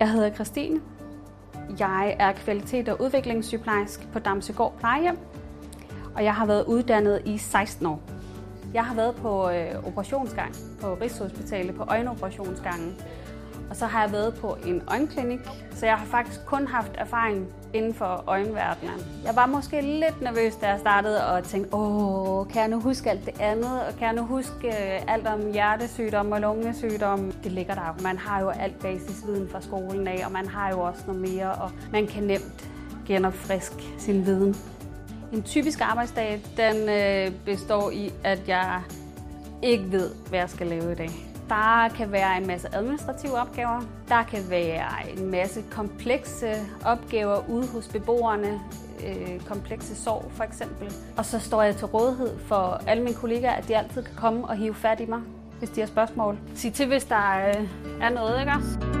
Jeg hedder Christine. Jeg er kvalitet- og udviklingssygeplejerske på Damsegård Plejehjem, og jeg har været uddannet i 16 år. Jeg har været på øh, operationsgang på Rigshospitalet på øjenoperationsgangen, og så har jeg været på en øjenklinik, så jeg har faktisk kun haft erfaring inden for øjenverdenen. Jeg var måske lidt nervøs, da jeg startede, og tænkte, åh, kan jeg nu huske alt det andet, og kan jeg nu huske øh, alt om hjertesygdom og lungesygdom? Det ligger der jo. Man har jo alt basisviden fra skolen af, og man har jo også noget mere, og man kan nemt genopfriske sin viden. En typisk arbejdsdag, den øh, består i, at jeg ikke ved, hvad jeg skal lave i dag. Der kan være en masse administrative opgaver. Der kan være en masse komplekse opgaver ude hos beboerne. Øh, komplekse sorg for eksempel. Og så står jeg til rådighed for alle mine kollegaer, at de altid kan komme og hive fat i mig, hvis de har spørgsmål. Sig til, hvis der øh, er noget, ikke også?